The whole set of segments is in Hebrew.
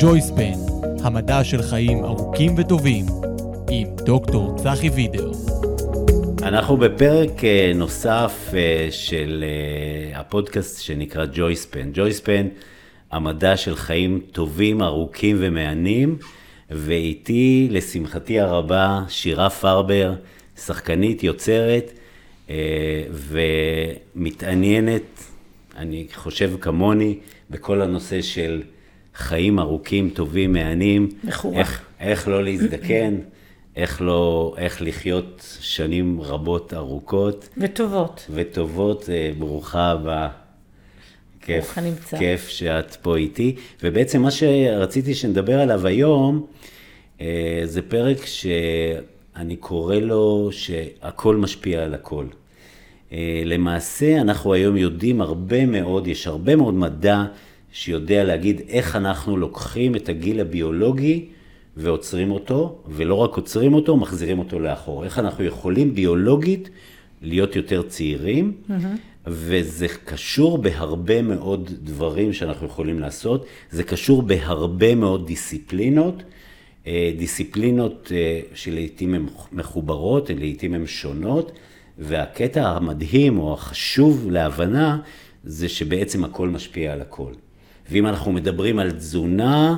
ג'ויספן, המדע של חיים ארוכים וטובים, עם דוקטור צחי וידר. אנחנו בפרק אה, נוסף אה, של אה, הפודקאסט שנקרא ג'ויספן. ג'ויספן, המדע של חיים טובים, ארוכים ומהנים, ואיתי, לשמחתי הרבה, שירה פרבר, שחקנית, יוצרת ומתעניינת, אני חושב כמוני, בכל הנושא של חיים ארוכים, טובים, מהנים. מכורה. איך, איך לא להזדקן, איך, לא, איך לחיות שנים רבות ארוכות. וטובות. וטובות, אה, ברוכה הבאה. כיף, הנמצא. כיף שאת פה איתי. ובעצם מה שרציתי שנדבר עליו היום, אה, זה פרק שאני קורא לו שהכל משפיע על הכל. אה, למעשה, אנחנו היום יודעים הרבה מאוד, יש הרבה מאוד מדע שיודע להגיד איך אנחנו לוקחים את הגיל הביולוגי ועוצרים אותו, ולא רק עוצרים אותו, מחזירים אותו לאחור. איך אנחנו יכולים ביולוגית להיות יותר צעירים, mm-hmm. וזה קשור בהרבה מאוד דברים שאנחנו יכולים לעשות. זה קשור בהרבה מאוד דיסציפלינות, אה, דיסציפלינות אה, שלעיתים הן מחוברות, לעיתים הן שונות, והקטע המדהים או החשוב להבנה, זה שבעצם הכל משפיע על הכל. ואם אנחנו מדברים על תזונה,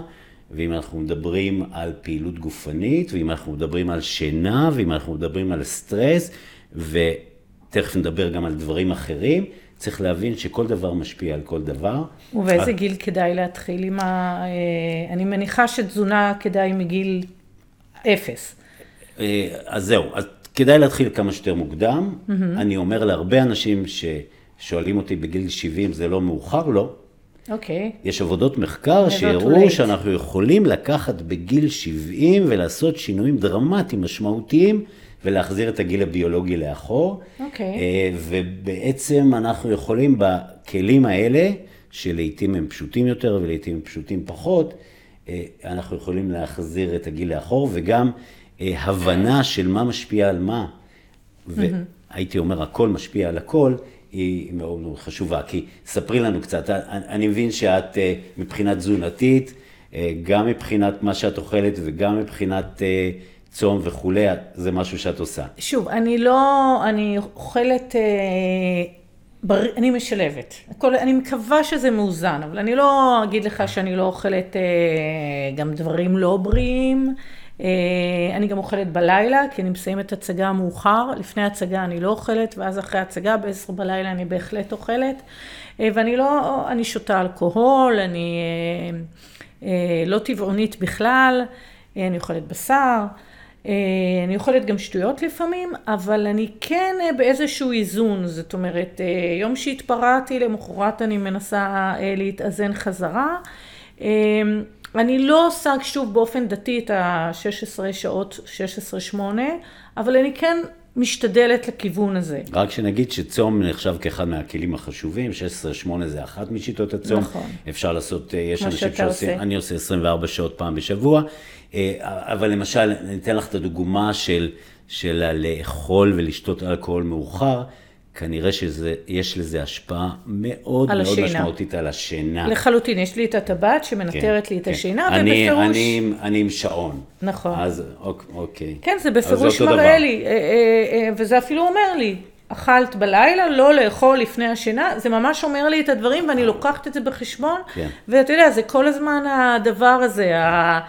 ואם אנחנו מדברים על פעילות גופנית, ואם אנחנו מדברים על שינה, ואם אנחנו מדברים על סטרס, ותכף נדבר גם על דברים אחרים, צריך להבין שכל דבר משפיע על כל דבר. ובאיזה גיל כדאי להתחיל עם ה... אה, אני מניחה שתזונה כדאי מגיל אפס. אה, אז זהו, אז כדאי להתחיל כמה שיותר מוקדם. Mm-hmm. אני אומר להרבה אנשים ששואלים אותי בגיל 70, זה לא מאוחר? לא. אוקיי. יש עבודות מחקר שהראו שאנחנו יכולים לקחת בגיל 70 ולעשות שינויים דרמטיים, משמעותיים, ולהחזיר את הגיל הביולוגי לאחור. אוקיי. אה, ובעצם אנחנו יכולים בכלים האלה, שלעיתים הם פשוטים יותר ולעיתים הם פשוטים פחות, אה, אנחנו יכולים להחזיר את הגיל לאחור, וגם אה, הבנה של מה משפיע על מה, והייתי אומר, הכל משפיע על הכל, היא מאוד מאוד חשובה. כי ספרי לנו קצת, אני מבין שאת אה, מבחינה תזונתית, אה, גם מבחינת מה שאת אוכלת וגם מבחינת אה, צום וכולי, זה משהו שאת עושה. שוב, אני לא, אני אוכלת. אני משלבת. הכל, אני מקווה שזה מאוזן, אבל אני לא אגיד לך שאני לא אוכלת גם דברים לא בריאים. אה, אני גם אוכלת בלילה, כי אני מסיימת הצגה מאוחר. לפני הצגה אני לא אוכלת, ואז אחרי הצגה ב-10 בלילה אני בהחלט אוכלת. אה, ואני לא, אני שותה אלכוהול, אני אה, לא טבעונית בכלל, אני אוכלת בשר. אני אוכלת גם שטויות לפעמים, אבל אני כן באיזשהו איזון, זאת אומרת, יום שהתפרעתי, למחרת אני מנסה להתאזן חזרה. אני לא עושה שוב באופן דתי את ה-16 שעות, 16-8, אבל אני כן משתדלת לכיוון הזה. רק שנגיד שצום נחשב כאחד מהכלים החשובים, 16-8 זה אחת משיטות הצום. נכון. אפשר לעשות, אה, יש אנשים שעושים, אני עושה 24 שעות פעם בשבוע, אה, אבל למשל, אני אתן לך את הדוגמה של, של לאכול ולשתות אלכוהול מאוחר. כנראה שיש לזה השפעה מאוד מאוד השינה. משמעותית על השינה. לחלוטין, יש לי את הטבעת שמנטרת כן, לי את כן. השינה, אני, ובפירוש... אני, אני עם שעון. נכון. אז אוקיי. כן, זה בפירוש מראה לי, אה, אה, אה, וזה אפילו אומר לי, אכלת בלילה, לא לאכול לפני השינה, זה ממש אומר לי את הדברים ואני לוקחת את זה בחשבון, כן. ואתה יודע, זה כל הזמן הדבר הזה, ה...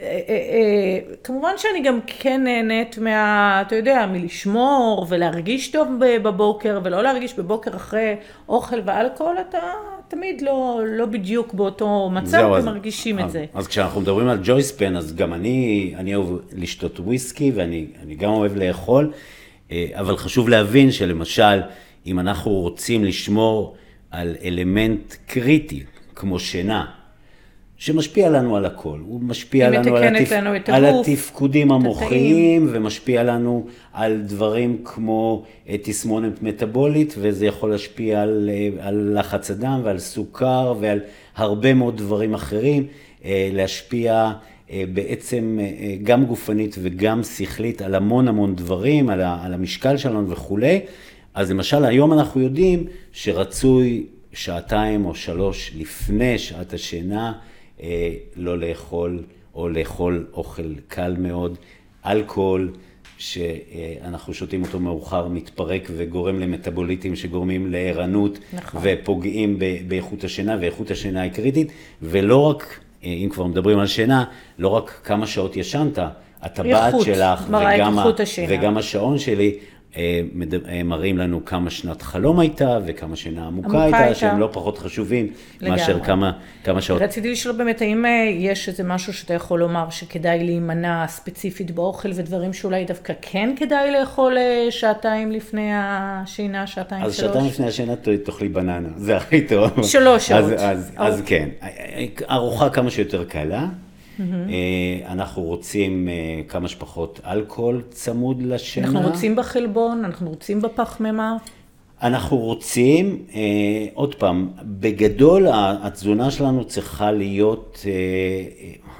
אה, אה, אה, כמובן שאני גם כן נהנית מה, אתה יודע, מלשמור ולהרגיש טוב בבוקר ולא להרגיש בבוקר אחרי אוכל ואלכוהול, אתה תמיד לא, לא בדיוק באותו מצב ומרגישים את זה. אז כשאנחנו מדברים על ג'ויספן, אז גם אני, אני אוהב לשתות וויסקי ואני גם אוהב לאכול, אבל חשוב להבין שלמשל, אם אנחנו רוצים לשמור על אלמנט קריטי, כמו שינה, שמשפיע לנו על הכל. הוא משפיע לנו על, התפ... לנו את על התפקודים המוחיים, ומשפיע לנו על דברים כמו אה, תסמונת מטאבולית, וזה יכול להשפיע על, אה, על לחץ הדם ועל סוכר ועל הרבה מאוד דברים אחרים, אה, להשפיע בעצם גם גופנית וגם שכלית על המון המון דברים, על, ה... על המשקל שלנו וכולי. אז למשל, היום אנחנו יודעים שרצוי שעתיים או שלוש לפני שעת השינה, לא לאכול או לאכול אוכל קל מאוד, אלכוהול. שאנחנו שותים אותו מאוחר, מתפרק וגורם למטאבוליטים שגורמים לערנות, נכון. ופוגעים באיכות השינה, ואיכות השינה היא קריטית, ולא רק, אם כבר מדברים על שינה, לא רק כמה שעות ישנת, הטבעת שלך, וגם, וגם השעון שלי, אה, אה, מראים לנו כמה שנת חלום הייתה וכמה שינה עמוקה הייתה, הייתה, שהם לא פחות חשובים לגמרי. מאשר כמה, כמה שעות. רציתי לשאול באמת, האם אה, יש איזה משהו שאתה יכול לומר שכדאי להימנע ספציפית באוכל ודברים שאולי דווקא כן כדאי לאכול שעתיים לפני השינה, שעתיים אז שלוש? אז שעתיים לפני השינה תאכלי בננה, זה הכי טוב. שלוש שעות. אז, אז, אז כן, ארוחה כמה שיותר קלה. Mm-hmm. אנחנו רוצים אה, כמה שפחות אלכוהול צמוד לשינה. אנחנו רוצים בחלבון, אנחנו רוצים בפחמימה. אנחנו רוצים, אה, עוד פעם, בגדול התזונה שלנו צריכה להיות, אה,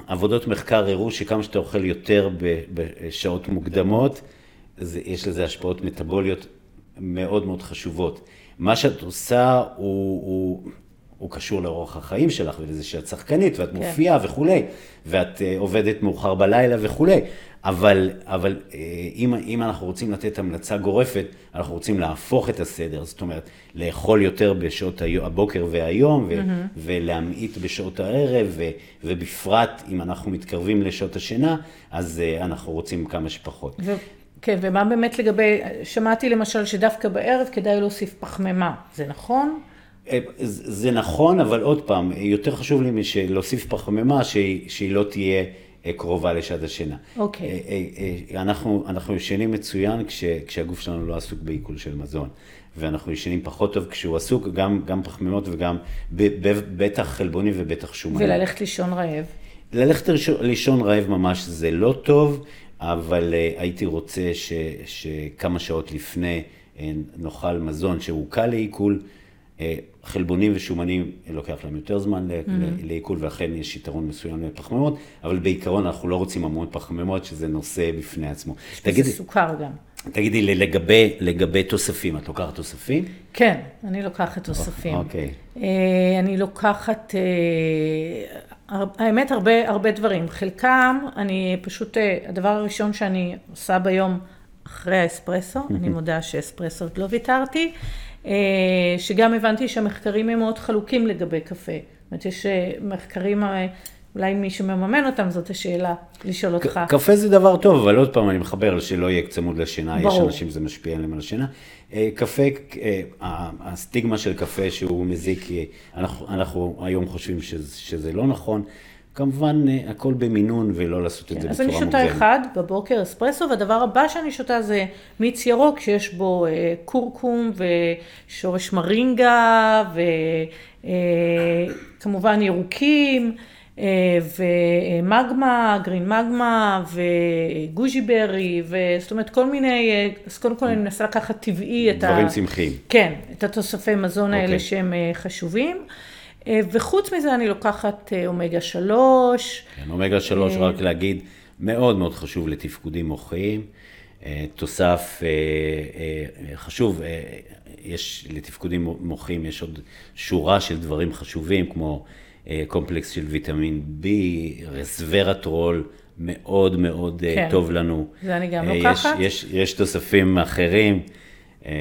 עבודות מחקר הראו שכמה שאתה אוכל יותר בשעות מוקדמות, זה, יש לזה השפעות מטבוליות מאוד מאוד חשובות. מה שאת עושה הוא, הוא הוא קשור לאורח החיים שלך ולזה שאת שחקנית ואת כן. מופיעה וכולי, ואת uh, עובדת מאוחר בלילה וכולי, אבל, אבל uh, אם, אם אנחנו רוצים לתת המלצה גורפת, אנחנו רוצים להפוך את הסדר, זאת אומרת, לאכול יותר בשעות הבוקר והיום, ו, mm-hmm. ולהמעיט בשעות הערב, ו, ובפרט אם אנחנו מתקרבים לשעות השינה, אז uh, אנחנו רוצים כמה שפחות. ו... כן, ומה באמת לגבי, שמעתי למשל שדווקא בערב כדאי להוסיף פחמימה, זה נכון? אה, זה נכון, אבל עוד פעם, יותר חשוב לי להוסיף פחמימה שהיא, שהיא לא תהיה אה, קרובה לשעת השינה. אוקיי. Okay. אה, אנחנו, אנחנו ישנים מצוין כש, כשהגוף שלנו לא עסוק בעיכול של מזון. ואנחנו ישנים פחות טוב כשהוא עסוק, גם, גם פחמימות וגם בטח חלבוני ובטח שומני. וללכת לישון רעב? ללכת לישון רעב ממש זה לא טוב, אבל הייתי רוצה ש, שכמה שעות לפני נאכל מזון שהוא קל לעיכול. אה, חלבונים ושומנים לוקח להם יותר זמן mm-hmm. לעיכול, ואכן יש יתרון מסוים לפחמימות, אבל בעיקרון אנחנו לא רוצים המון פחמימות, שזה נושא בפני עצמו. תגידי, זה סוכר גם. תגידי, לגבי, לגבי תוספים, את לוקחת תוספים? כן, אני לוקחת תוספים. אוקיי. Okay. אה, אני לוקחת, אה, האמת, הרבה, הרבה דברים. חלקם, אני פשוט, הדבר הראשון שאני עושה ביום אחרי האספרסו, אני מודה שאספרסו עוד לא ויתרתי. אה, שגם הבנתי שהמחקרים הם מאוד חלוקים לגבי קפה. זאת אומרת, יש אה, מחקרים, אה, אולי מי שמממן אותם, זאת השאלה, לשאול אותך. קפה זה דבר טוב, אבל עוד פעם אני מחבר שלא יהיה צמוד לשינה, ברור. יש אנשים שזה משפיע עליהם על השינה. קפה, הסטיגמה של קפה שהוא מזיק, אנחנו, אנחנו היום חושבים שזה, שזה לא נכון. כמובן, אה, הכל במינון ולא לעשות את זה כן, בצורה מוגזמת. אז אני שותה אחד בבוקר אספרסו, והדבר הבא שאני שותה זה מיץ ירוק, שיש בו אה, קורקום ושורש מרינגה, וכמובן אה, ירוקים. ומגמה, גרין מגמה, וגוז'י ברי, וזאת אומרת כל מיני, אז קודם כל אני מנסה לקחת טבעי את ה... דברים צמחיים. כן, את התוספי מזון האלה. אוקיי. שהם חשובים. אה, וחוץ מזה אני לוקחת אה, אומגה 3. כן, אומגה 3, אה, רק להגיד, מאוד מאוד חשוב לתפקודים מוחיים. תוסף חשוב, יש לתפקודים מוחיים, יש עוד שורה של דברים חשובים, כמו קומפלקס של ויטמין B, רזברטרול, מאוד מאוד כן, טוב לנו. זה אני גם לוקחת. יש, יש, יש תוספים אחרים. אה,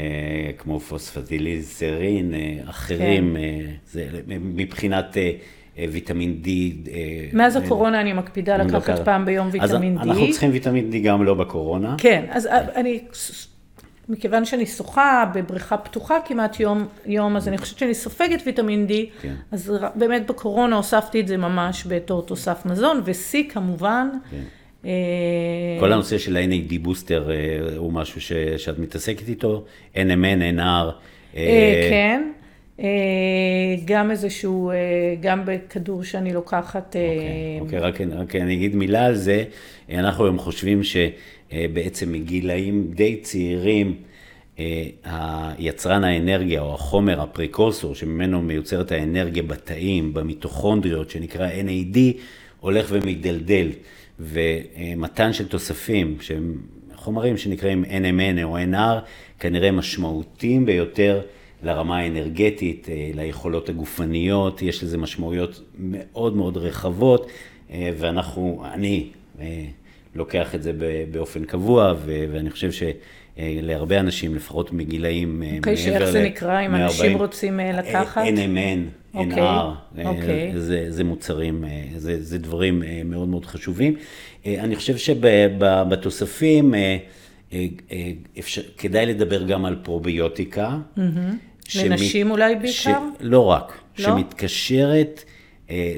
כמו פוספטידילסרין, אה, אחרים, כן. אה, זה, מבחינת ויטמין D. מאז הקורונה אני מקפידה לקחת פעם ביום ויטמין D. אז אנחנו צריכים ויטמין D גם לא בקורונה. כן, אז אני, מכיוון שאני שוחה בבריכה פתוחה כמעט יום, יום, אז אני חושבת שאני סופגת ויטמין D, כן. אז באמת בקורונה הוספתי את זה ממש בתור תוסף מזון, ו-C כמובן. כן. אה, כל הנושא של ה-NAD בוסטר אה, הוא משהו ש, שאת מתעסקת איתו, NMN, NR. אה, כן, גם איזשהו, גם בכדור שאני לוקחת. אוקיי, אוקיי רק, רק אני אגיד מילה על זה. אנחנו היום חושבים שבעצם מגילאים די צעירים, היצרן האנרגיה או החומר, הפריקורסור, שממנו מיוצרת האנרגיה בתאים, במיטוכונדריות, שנקרא NAD, הולך ומדלדל. ומתן של תוספים, שהם חומרים שנקראים NMN או NR, כנראה משמעותיים ביותר לרמה האנרגטית, ליכולות הגופניות, יש לזה משמעויות מאוד מאוד רחבות, ואנחנו, אני לוקח את זה באופן קבוע, ואני חושב ש... להרבה אנשים, לפחות מגילאים okay, אוקיי, מעבר ל... שאיך זה נקרא, אם אנשים רוצים לקחת? NMN, NR, okay. זה, זה מוצרים, זה, זה דברים מאוד מאוד חשובים. אני חושב שבתוספים אפשר, כדאי לדבר גם על פרוביוטיקה. Mm-hmm. שמת, לנשים אולי בעיקר? ש, לא רק, לא? שמתקשרת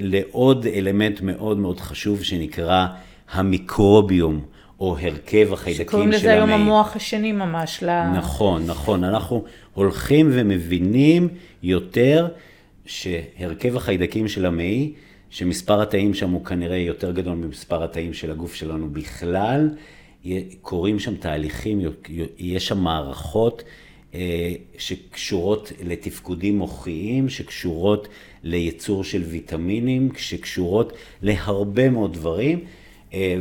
לעוד אלמנט מאוד מאוד חשוב שנקרא המיקרוביום. או הרכב החיידקים של המעי. שקוראים לזה היום המוח השני ממש. נכון, נכון. אנחנו הולכים ומבינים יותר שהרכב החיידקים של המעי, שמספר התאים שם הוא כנראה יותר גדול ממספר התאים של הגוף שלנו בכלל, קורים שם תהליכים, יש שם מערכות אה, שקשורות לתפקודים מוחיים, שקשורות לייצור של ויטמינים, שקשורות להרבה מאוד דברים. אה,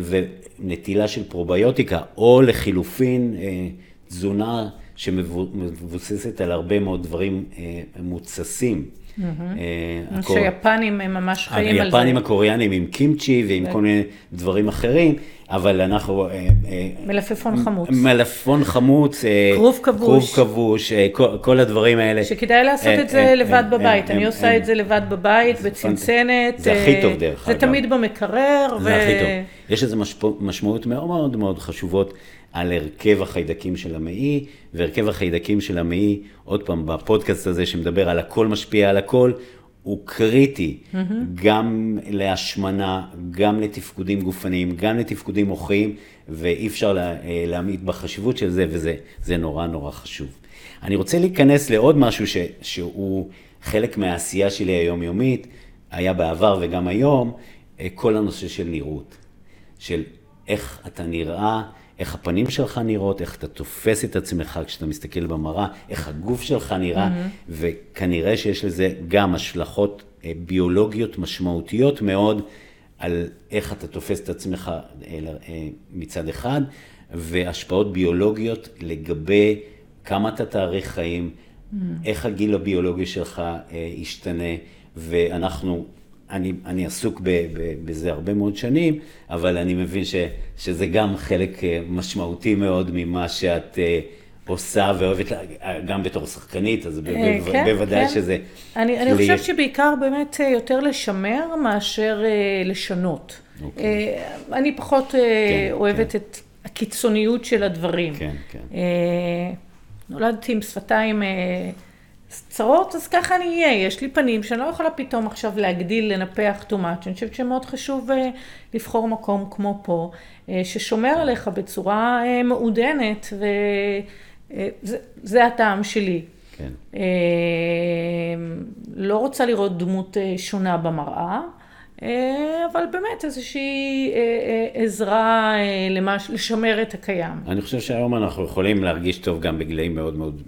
ונטילה של פרוביוטיקה, או לחילופין אה, תזונה שמבוססת על הרבה מאוד דברים אה, מוצסים. שיפנים הם ממש חיים על זה. היפנים הקוריאנים עם קימצ'י ועם כל מיני דברים אחרים, אבל אנחנו... אה, אה, מלפפון חמוץ. מלפפון חמוץ. כרוב כבוש. כרוב כבוש, כל הדברים האלה. שכדאי לעשות את זה לבד בבית. אני עושה את זה לבד בבית, בצנצנת. זה הכי טוב דרך אגב. זה תמיד במקרר. זה הכי טוב. יש לזה משמעות מאוד מאוד חשובות על הרכב החיידקים של המעי, והרכב החיידקים של המעי, עוד פעם, בפודקאסט הזה שמדבר על הכל משפיע על הכל, הוא קריטי mm-hmm. גם להשמנה, גם לתפקודים גופניים, גם לתפקודים מוחיים, ואי אפשר לה, אה, להעמיד בחשיבות של זה, וזה נורא נורא חשוב. אני רוצה להיכנס לעוד משהו ש, שהוא חלק מהעשייה שלי היומיומית, היה בעבר וגם היום, אה, כל הנושא של נראות, של איך אתה נראה, איך הפנים שלך נראות, איך אתה תופס את עצמך כשאתה מסתכל במראה, איך הגוף שלך נראה, mm-hmm. וכנראה שיש לזה גם השלכות אה, ביולוגיות משמעותיות מאוד על איך אתה תופס את עצמך אה, אה, מצד אחד, והשפעות ביולוגיות לגבי כמה אתה תאריך חיים, mm-hmm. איך הגיל הביולוגי שלך ישתנה, ואנחנו אני, אני עסוק ב, ב, בזה הרבה מאוד שנים, אבל אני מבין ש, שזה גם חלק אה, משמעותי מאוד ממה שאת uh, עושה ואוהבת, גם בתור שחקנית, אז ב, אה, ב, כן, בוודאי כן. שזה... אני, אני חושבת שבעיקר באמת יותר לשמר מאשר uh, לשנות. Okay. אוקיי. Uh, אני פחות uh, כן, אוהבת כן. את הקיצוניות של הדברים. כן, כן. Uh, נולדתי עם שפתיים... Uh, צרות, אז ככה אני אהיה. יש לי פנים שאני לא יכולה פתאום עכשיו להגדיל, לנפח too much. אני חושבת שמאוד חשוב uh, לבחור מקום כמו פה, uh, ששומר עליך בצורה uh, מעודנת, וזה הטעם שלי. כן. לא רוצה לראות דמות שונה במראה. אבל באמת איזושהי עזרה למש... לשמר את הקיים. אני חושב שהיום אנחנו יכולים להרגיש טוב גם בגילאים מאוד מאוד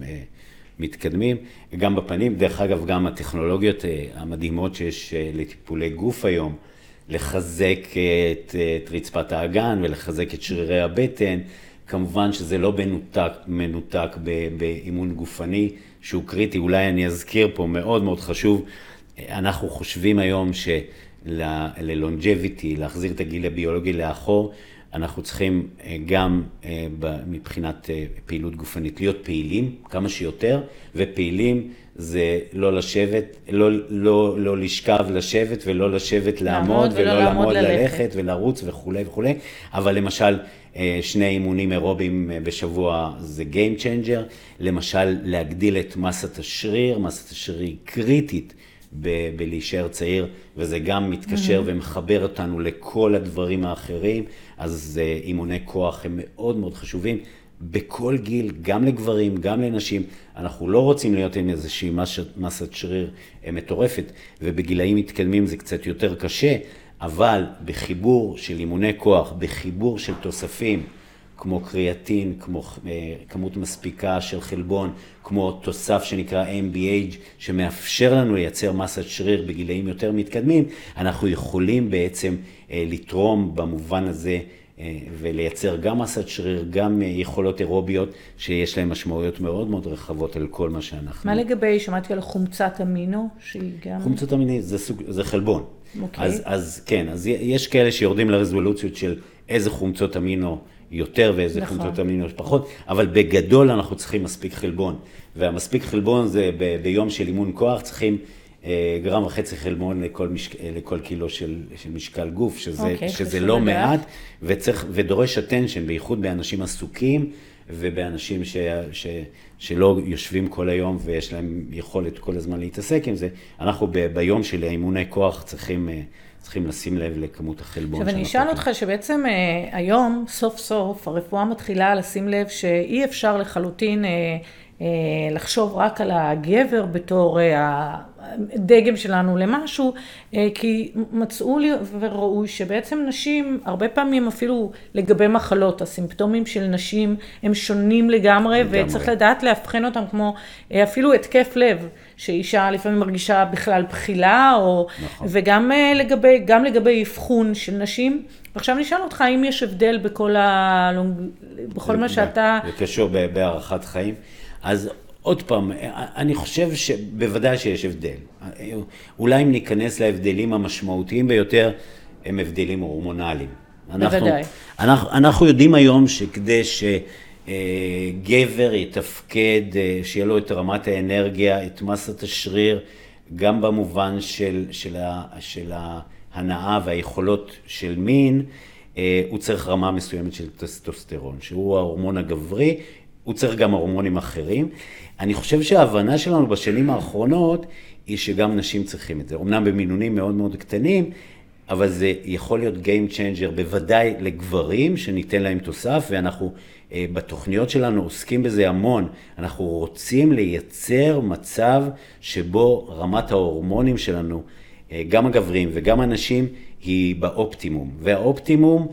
מתקדמים, גם בפנים, דרך אגב, גם הטכנולוגיות אה, המדהימות שיש אה, לטיפולי גוף היום, לחזק את, את רצפת האגן ולחזק את שרירי הבטן, כמובן שזה לא מנותק, מנותק באימון גופני שהוא קריטי, אולי אני אזכיר פה, מאוד מאוד חשוב, אנחנו חושבים היום שללונג'ביטי, להחזיר את הגיל הביולוגי לאחור, אנחנו צריכים אה, גם אה, מבחינת אה, פעילות גופנית להיות פעילים כמה שיותר, ופעילים זה לא לשבת, לא, לא, לא לשכב לשבת ולא לשבת לעמוד, ולא לעמוד, לעמוד ללכת. ולרוץ וכולי וכולי, אבל למשל שני אימונים אירוביים בשבוע זה Game Changer, למשל להגדיל את מסת השריר, מסת השריר היא קריטית ב- בלהישאר צעיר, וזה גם מתקשר mm-hmm. ומחבר אותנו לכל הדברים האחרים, אז אימוני כוח הם מאוד מאוד חשובים. בכל גיל, גם לגברים, גם לנשים, אנחנו לא רוצים להיות עם איזושהי מסת שריר אה, מטורפת, ובגילאים מתקדמים זה קצת יותר קשה, אבל בחיבור של אימוני כוח, בחיבור של תוספים, כמו קריאטין, כמו אה, כמות מספיקה של חלבון, כמו תוסף שנקרא MBH, שמאפשר לנו לייצר מסת שריר בגילאים יותר מתקדמים, אנחנו יכולים בעצם אה, לתרום במובן הזה ולייצר גם מסת שריר, גם יכולות אירוביות, שיש להן משמעויות מאוד מאוד רחבות על כל מה שאנחנו... מה לגבי, שמעתי על חומצת אמינו, שהיא גם... חומצת אמינו זה, סוג, זה חלבון. אוקיי. אז, אז כן, אז יש כאלה שיורדים לרזולוציות של איזה חומצות אמינו יותר ואיזה נכון. חומצות אמינו פחות, אבל בגדול אנחנו צריכים מספיק חלבון. והמספיק חלבון זה ב, ביום של אימון כוח צריכים אה, גרם וחצי חלבון לכל, משק, לכל קילו של, של משקל גוף, שזה, אוקיי, שזה לא מעט, וצריך, ודורש attention, בייחוד באנשים עסוקים ובאנשים ש, ש, שלא יושבים כל היום ויש להם יכולת כל הזמן להתעסק עם זה. אנחנו ב, ביום של אימוני כוח צריכים... צריכים לשים לב לכמות החלבון. עכשיו אני אשאל אותך שבעצם אה, היום, סוף סוף, הרפואה מתחילה לשים לב שאי אפשר לחלוטין אה, אה, לחשוב רק על הגבר בתור הדגם שלנו למשהו, כי מצאו לי וראו שבעצם נשים, הרבה פעמים אפילו לגבי מחלות, הסימפטומים של נשים הם שונים לגמרי, לגמרי. וצריך לדעת לאבחן אותם כמו אפילו התקף לב, שאישה לפעמים מרגישה בכלל בחילה, או, נכון. וגם לגבי, גם לגבי אבחון של נשים. עכשיו נשאל אותך, האם יש הבדל בכל, ה... בכל מה שאתה... זה קשור בהערכת חיים. אז עוד פעם, אני חושב שבוודאי שיש הבדל. אולי אם ניכנס להבדלים המשמעותיים ביותר, הם הבדלים הורמונליים. בוודאי. אנחנו, אנחנו יודעים היום שכדי שגבר יתפקד, שיהיה לו את רמת האנרגיה, את מסת השריר, גם במובן של, של, ה, של ההנאה והיכולות של מין, הוא צריך רמה מסוימת של טסטוסטרון, שהוא ההורמון הגברי, הוא צריך גם הורמונים אחרים. אני חושב שההבנה שלנו בשנים האחרונות היא שגם נשים צריכים את זה. אמנם במינונים מאוד מאוד קטנים, אבל זה יכול להיות Game Changer בוודאי לגברים שניתן להם תוסף, ואנחנו אה, בתוכניות שלנו עוסקים בזה המון. אנחנו רוצים לייצר מצב שבו רמת ההורמונים שלנו, אה, גם הגברים וגם הנשים, היא באופטימום. והאופטימום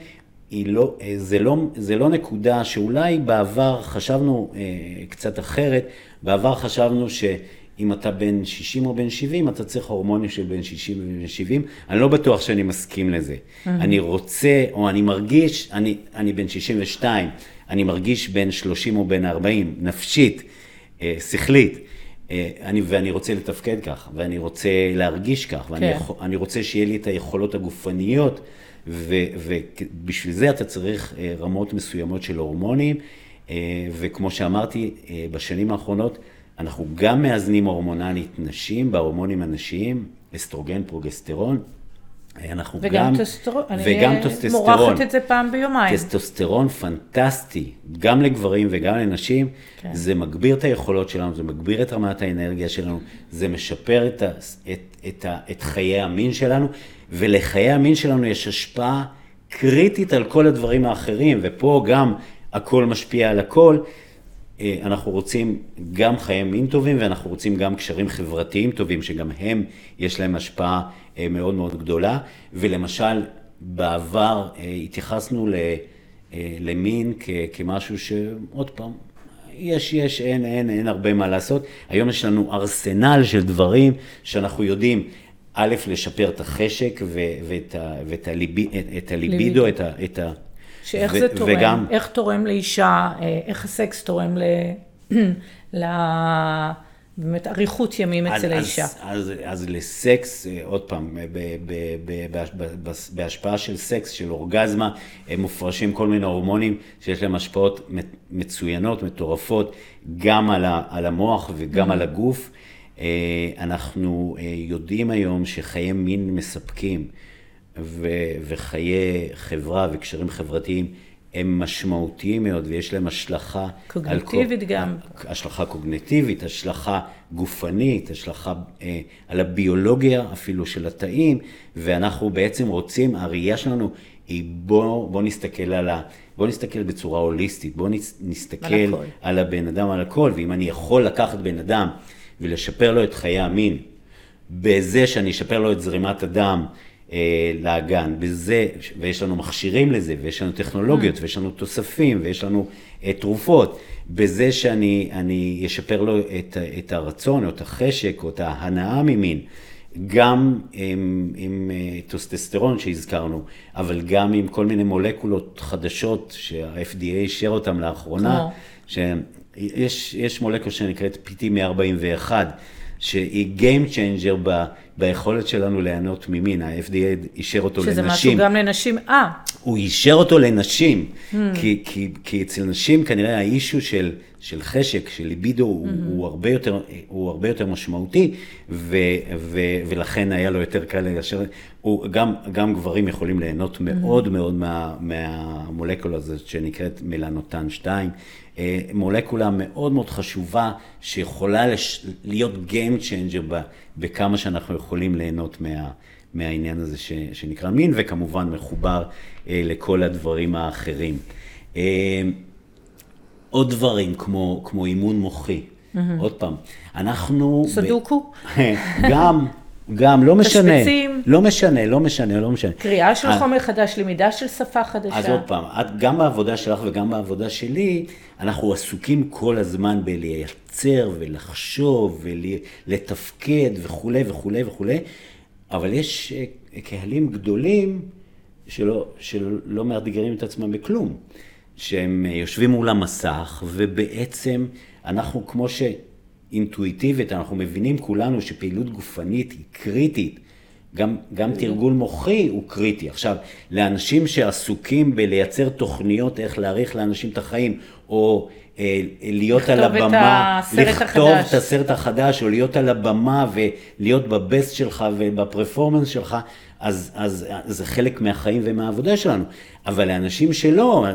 היא לא, אה, זה, לא, זה לא נקודה שאולי בעבר חשבנו אה, קצת אחרת, בעבר חשבנו שאם אתה בן 60 או בן 70, אתה צריך הורמונים של בן 60 ובן 70, אני לא בטוח שאני מסכים לזה. Mm-hmm. אני רוצה, או אני מרגיש, אני, אני בן 62, אני מרגיש בן 30 או בן 40, נפשית, אה, שכלית. אני, ואני רוצה לתפקד כך, ואני רוצה להרגיש כך, ואני כן. יכול, רוצה שיהיה לי את היכולות הגופניות ובשביל זה אתה צריך אה, רמות מסוימות של הורמונים, אה, וכמו שאמרתי, אה, בשנים האחרונות אנחנו גם מאזנים הורמונלית נשים בהורמונים הנשיים, אסטרוגן, פרוגסטרון. אנחנו וגם גם, טסטרון, וגם אני טסטוסטרון. מורחת את זה פעם ביומיים. טסטוסטרון פנטסטי, גם לגברים וגם לנשים. כן. זה מגביר את היכולות שלנו, זה מגביר את רמת האנרגיה שלנו, זה משפר את, ה, את, את, ה, את חיי המין שלנו, ולחיי המין שלנו יש השפעה קריטית על כל הדברים האחרים, ופה גם הכל משפיע על הכל. אה, אנחנו רוצים גם חיי מין טובים, ואנחנו רוצים גם קשרים חברתיים טובים, שגם הם, יש להם השפעה אה, מאוד מאוד גדולה. ולמשל, בעבר אה, התייחסנו למין כמשהו שעוד פעם, יש, יש, אין, אין, אין הרבה מה לעשות. היום יש לנו ארסנל של דברים שאנחנו יודעים א', לשפר את החשק ואת, ה, ואת הליבי, את הליבידו, את ה... את ה שאיך ו, זה תורם, וגם... איך תורם לאישה, אה, איך הסקס תורם ל... ל... באמת אריכות ימים אצל האישה. אז, אז, אז לסקס, אה, עוד פעם, ב, ב, ב, ב, בהשפעה של סקס, של אורגזמה, הם מופרשים כל מיני הורמונים שיש להם השפעות מצוינות, מטורפות, גם על, ה, על המוח וגם mm-hmm. על הגוף. אה, אנחנו אה, יודעים היום שחיי מין מספקים וחיי חברה וקשרים חברתיים הם משמעותיים מאוד ויש להם השלכה... קוגניטיבית על, גם. השלכה קוגניטיבית, השלכה גופנית, השלכה אה, על הביולוגיה אפילו של התאים, ואנחנו בעצם רוצים, הראייה שלנו היא בוא, בוא נסתכל על ה... בוא נסתכל בצורה הוליסטית, בוא נסתכל על, על הבן אדם, על הכל, ואם אני יכול לקחת בן אדם ולשפר לו את חיי המין, בזה שאני אשפר לו את זרימת הדם לאגן, בזה, ויש לנו מכשירים לזה, ויש לנו טכנולוגיות, mm. ויש לנו תוספים, ויש לנו אה, תרופות, בזה שאני אשפר לו את, את הרצון, או את החשק, או את ההנאה ממין, גם עם, עם אה, טוסטסטרון שהזכרנו, אבל גם עם כל מיני מולקולות חדשות שה-FDA אישר אותן לאחרונה? שיש יש מולקולה שנקראת PT141, שהיא Game Changer ב, ביכולת שלנו ליהנות ממין, ה-FDA אישר אותו שזה לנשים. משהו גם לנשים. אה, הוא אישר אותו לנשים, mm. כי, כי, כי אצל נשים כנראה האישו של, של חשק, של ליבידו, mm-hmm. הוא, הוא, הרבה יותר, הוא הרבה יותר משמעותי, ו, ו, ולכן היה לו יותר קל ליישר, גם, גם גברים יכולים ליהנות mm-hmm. מאוד מאוד מה, מהמולקולה הזאת שנקראת מלנוטן 2. אה, מולקולה מאוד מאוד חשובה, שיכולה לש, להיות Game Changer ב, בכמה שאנחנו יכולים ליהנות מה... מהעניין הזה ש, שנקרא מין, וכמובן מחובר אה, לכל הדברים האחרים. אה, עוד דברים כמו, כמו אימון מוחי. Mm-hmm. עוד פעם, אנחנו... סודוקו? ב... גם, גם, לא משנה. תשבצים. לא משנה, לא משנה, לא משנה. קריאה של אז- חומר חדש, למידה של שפה חדשה. אז עוד פעם, את, גם בעבודה שלך וגם בעבודה שלי, אנחנו עסוקים כל הזמן בלייצר ולחשוב ולתפקד וכולי וכולי וכולי, אבל יש אה, קהלים גדולים שלא, שלא מאתגרים את עצמם בכלום, שהם יושבים מול המסך ובעצם אנחנו כמו שאינטואיטיבית, אנחנו מבינים כולנו שפעילות גופנית היא קריטית. גם, גם תרגול מוחי הוא קריטי. עכשיו, לאנשים שעסוקים בלייצר תוכניות איך להאריך לאנשים את החיים, או אה, להיות על את הבמה, הסרט לכתוב החדש. את הסרט החדש, או להיות על הבמה ולהיות בבסט שלך ובפרפורמנס שלך, אז, אז, אז זה חלק מהחיים ומהעבודה שלנו. אבל לאנשים שלא,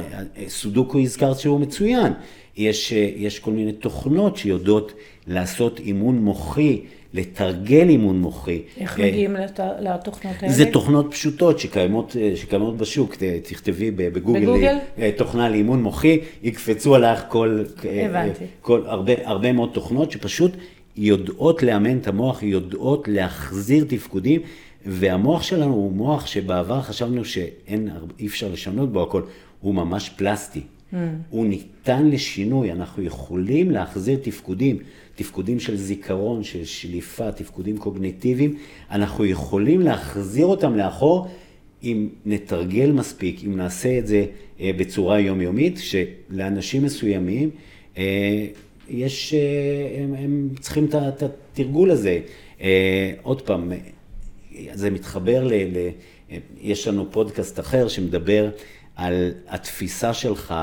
סודוקו הזכרת שהוא מצוין. יש, יש כל מיני תוכנות שיודעות לעשות אימון מוחי, לתרגל אימון מוחי. איך אה, מגיעים לת- לתוכנות האלה? זה תוכנות פשוטות שקיימות, אה, שקיימות בשוק, תכתבי בגוגל, בגוגל? אה, תוכנה לאימון מוחי, יקפצו עלייך כל, הבנתי. כל הרבה, הרבה מאוד תוכנות שפשוט יודעות לאמן את המוח, יודעות להחזיר תפקודים, והמוח שלנו הוא מוח שבעבר חשבנו שאין, אי אפשר לשנות בו הכל, הוא ממש פלסטי. Mm. הוא ניתן לשינוי, אנחנו יכולים להחזיר תפקודים, תפקודים של זיכרון, של שליפה, תפקודים קוגניטיביים, אנחנו יכולים להחזיר אותם לאחור אם נתרגל מספיק, אם נעשה את זה אה, בצורה יומיומית, שלאנשים מסוימים אה, יש, אה, הם, הם צריכים את התרגול הזה. אה, עוד פעם, זה מתחבר ל... ל יש לנו פודקאסט אחר שמדבר על התפיסה שלך,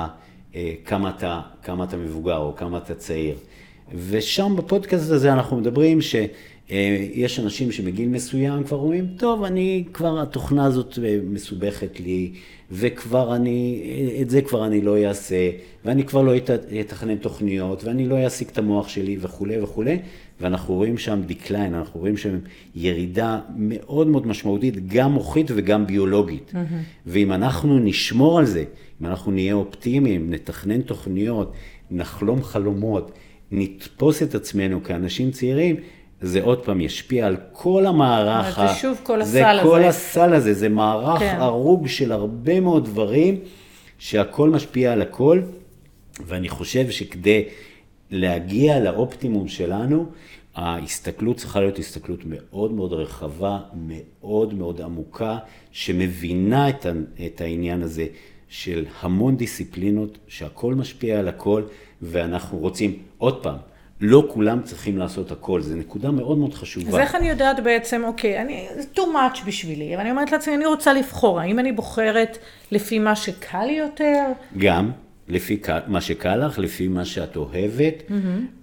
אה, כמה אתה, כמה אתה מבוגר או כמה אתה צעיר. ושם בפודקאסט הזה אנחנו מדברים שיש אנשים שבגיל מסוים כבר אומרים, טוב, אני כבר, התוכנה הזאת אה, מסובכת לי, וכבר אני, את זה כבר אני לא אעשה, ואני כבר לא את- אתכנן תוכניות, ואני לא אעסיק את המוח שלי וכולי וכולי, ואנחנו רואים שם דקליין, אנחנו רואים שם ירידה מאוד מאוד משמעותית, גם מוחית וגם ביולוגית. Mm-hmm. ואם אנחנו נשמור על זה, אם אנחנו נהיה אופטימיים, נתכנן תוכניות, נחלום חלומות, נתפוס את עצמנו כאנשים צעירים, זה עוד פעם ישפיע על כל המערך. זה שוב כל זה הסל כל הזה. הסל הזה, זה מערך כן. הרוג של הרבה מאוד דברים, שהכל משפיע על הכל, ואני חושב שכדי להגיע לאופטימום שלנו, ההסתכלות צריכה להיות הסתכלות מאוד מאוד רחבה, מאוד מאוד עמוקה, שמבינה את, העניין הזה של המון דיסציפלינות, שהכל משפיע על הכל, ואנחנו רוצים, עוד פעם, לא כולם צריכים לעשות הכל, זו נקודה מאוד מאוד חשובה. אז איך אני יודעת בעצם, אוקיי, אני, זה too much בשבילי, אבל אני אומרת לעצמי, אני רוצה לבחור, האם אני בוחרת לפי מה שקל לי יותר? גם לפי מה שקל לך, לפי מה שאת אוהבת,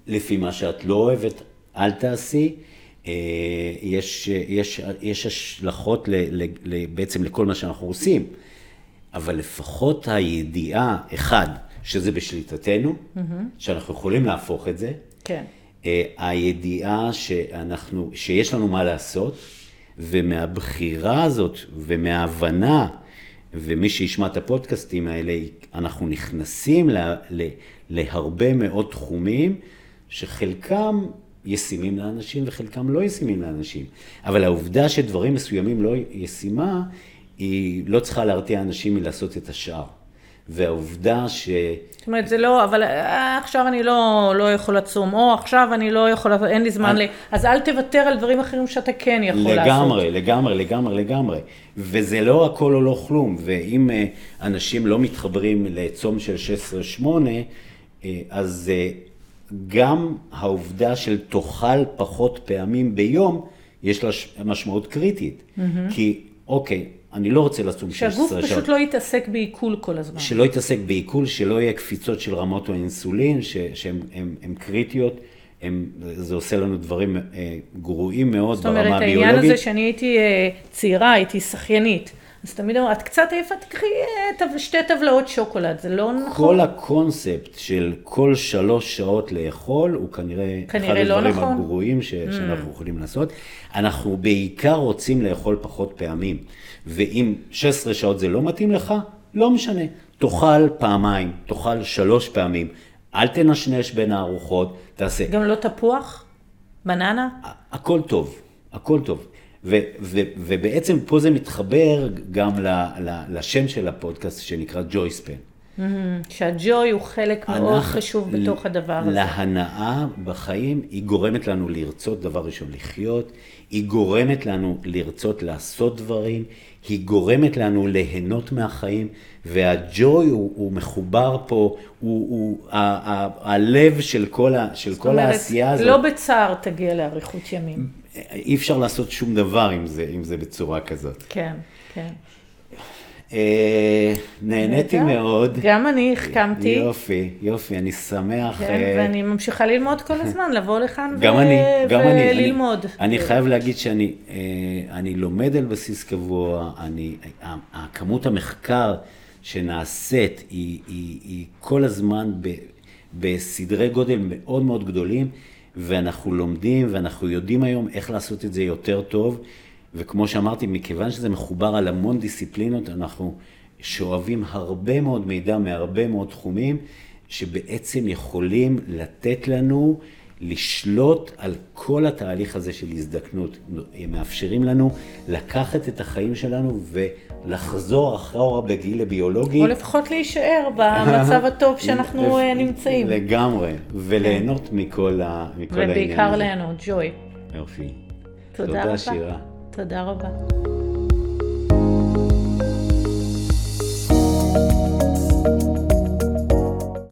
לפי מה שאת לא אוהבת, אל תעשי. אה, יש, יש, יש השלכות ל, ל, ל, בעצם לכל מה שאנחנו עושים, אבל לפחות הידיעה, אחד, שזה בשליטתנו, שאנחנו יכולים להפוך את זה, כן. אה, הידיעה שאנחנו, שיש לנו מה לעשות, ומהבחירה הזאת ומההבנה, ומי שישמע את הפודקאסטים האלה, אנחנו נכנסים לה, ל, להרבה מאוד תחומים, שחלקם ישימים לאנשים וחלקם לא ישימים לאנשים. אבל העובדה שדברים מסוימים לא ישימה, היא לא צריכה להרתיע אנשים מלעשות את השאר. והעובדה ש... זאת אומרת, זה לא, אבל אה, עכשיו אני לא, לא יכול לצום, או עכשיו אני לא יכול, אין לי זמן אני- ל... אז אל תוותר על דברים אחרים שאתה כן יכול לעשות. לגמרי, לגמרי, לגמרי, לגמרי. וזה לא הכל או לא כלום. ואם אה, אנשים לא מתחברים לצום של 16-8, אה, אז גם העובדה של תאכל פחות פעמים ביום, יש לה משמעות קריטית. כי, אוקיי, אני לא רוצה לצום 16 שעות. שהגוף פשוט לא יתעסק בעיכול כל הזמן. שלא יתעסק בעיכול, שלא יהיה קפיצות של רמות האינסולין, שהן קריטיות. הם, זה עושה לנו דברים אה, גרועים מאוד זאת ברמה אומרת, הביולוגית. העניין הזה שאני הייתי אה, צעירה, הייתי שחיינית, אז תמיד אמרו, את קצת עייפה, תקחי אה, שתי טבלאות שוקולד, זה לא נכון. כל הקונספט של כל שלוש שעות לאכול, הוא כנראה, כנראה אחד לא הדברים נכון. הגרועים ש, שאנחנו יכולים לעשות. אנחנו בעיקר רוצים לאכול פחות פעמים. ואם 16 שעות זה לא מתאים לך, לא משנה. תאכל פעמיים, תאכל שלוש פעמים. אל תנשנש בין הארוחות, תעשה. גם לא תפוח? בננה? הכל טוב, הכל טוב. ו- ו- ובעצם פה זה מתחבר גם ל- ל- לשם של הפודקאסט שנקרא ג'ויספן. שהג'וי הוא חלק מאוד חשוב בתוך הדבר הזה. להנאה בחיים, היא גורמת לנו לרצות דבר ראשון לחיות, היא גורמת לנו לרצות לעשות דברים, היא גורמת לנו ליהנות מהחיים, והג'וי הוא, הוא מחובר פה, הוא, הוא ה- ה- הלב של כל, ה, של זאת כל אומרת, העשייה הזאת. לא בצער תגיע לאריכות ימים. אי אפשר לעשות שום דבר עם זה, עם זה בצורה כזאת. כן, כן. אה, נהניתי. מאוד. גם אני החכמתי. יופי, יופי, אני שמח. כן, אה, ואני ממשיכה ללמוד כל הזמן, לבוא לכאן גם ו- אני, גם. וללמוד. אני, אני חייב להגיד שאני אה, אני לומד על בסיס קבוע, אני, הכמות המחקר שנעשית היא, היא, היא כל הזמן ב, בסדרי גודל מאוד מאוד גדולים, ואנחנו לומדים ואנחנו יודעים היום איך לעשות את זה יותר טוב, וכמו שאמרתי, מכיוון שזה מחובר על המון דיסציפלינות, אנחנו שואבים הרבה מאוד מידע מהרבה מאוד תחומים, שבעצם יכולים לתת לנו לשלוט על כל התהליך הזה של הזדקנות. הם מאפשרים לנו לקחת את החיים שלנו ולחזור אחורה בגיל הביולוגי. או לפחות להישאר במצב הטוב שאנחנו אה, נמצאים. לגמרי, וליהנות מכל, ה... מכל העניין הזה. ובעיקר ליהנות, ג'וי. יופי. תודה רבה. תודה, שירה. תודה רבה.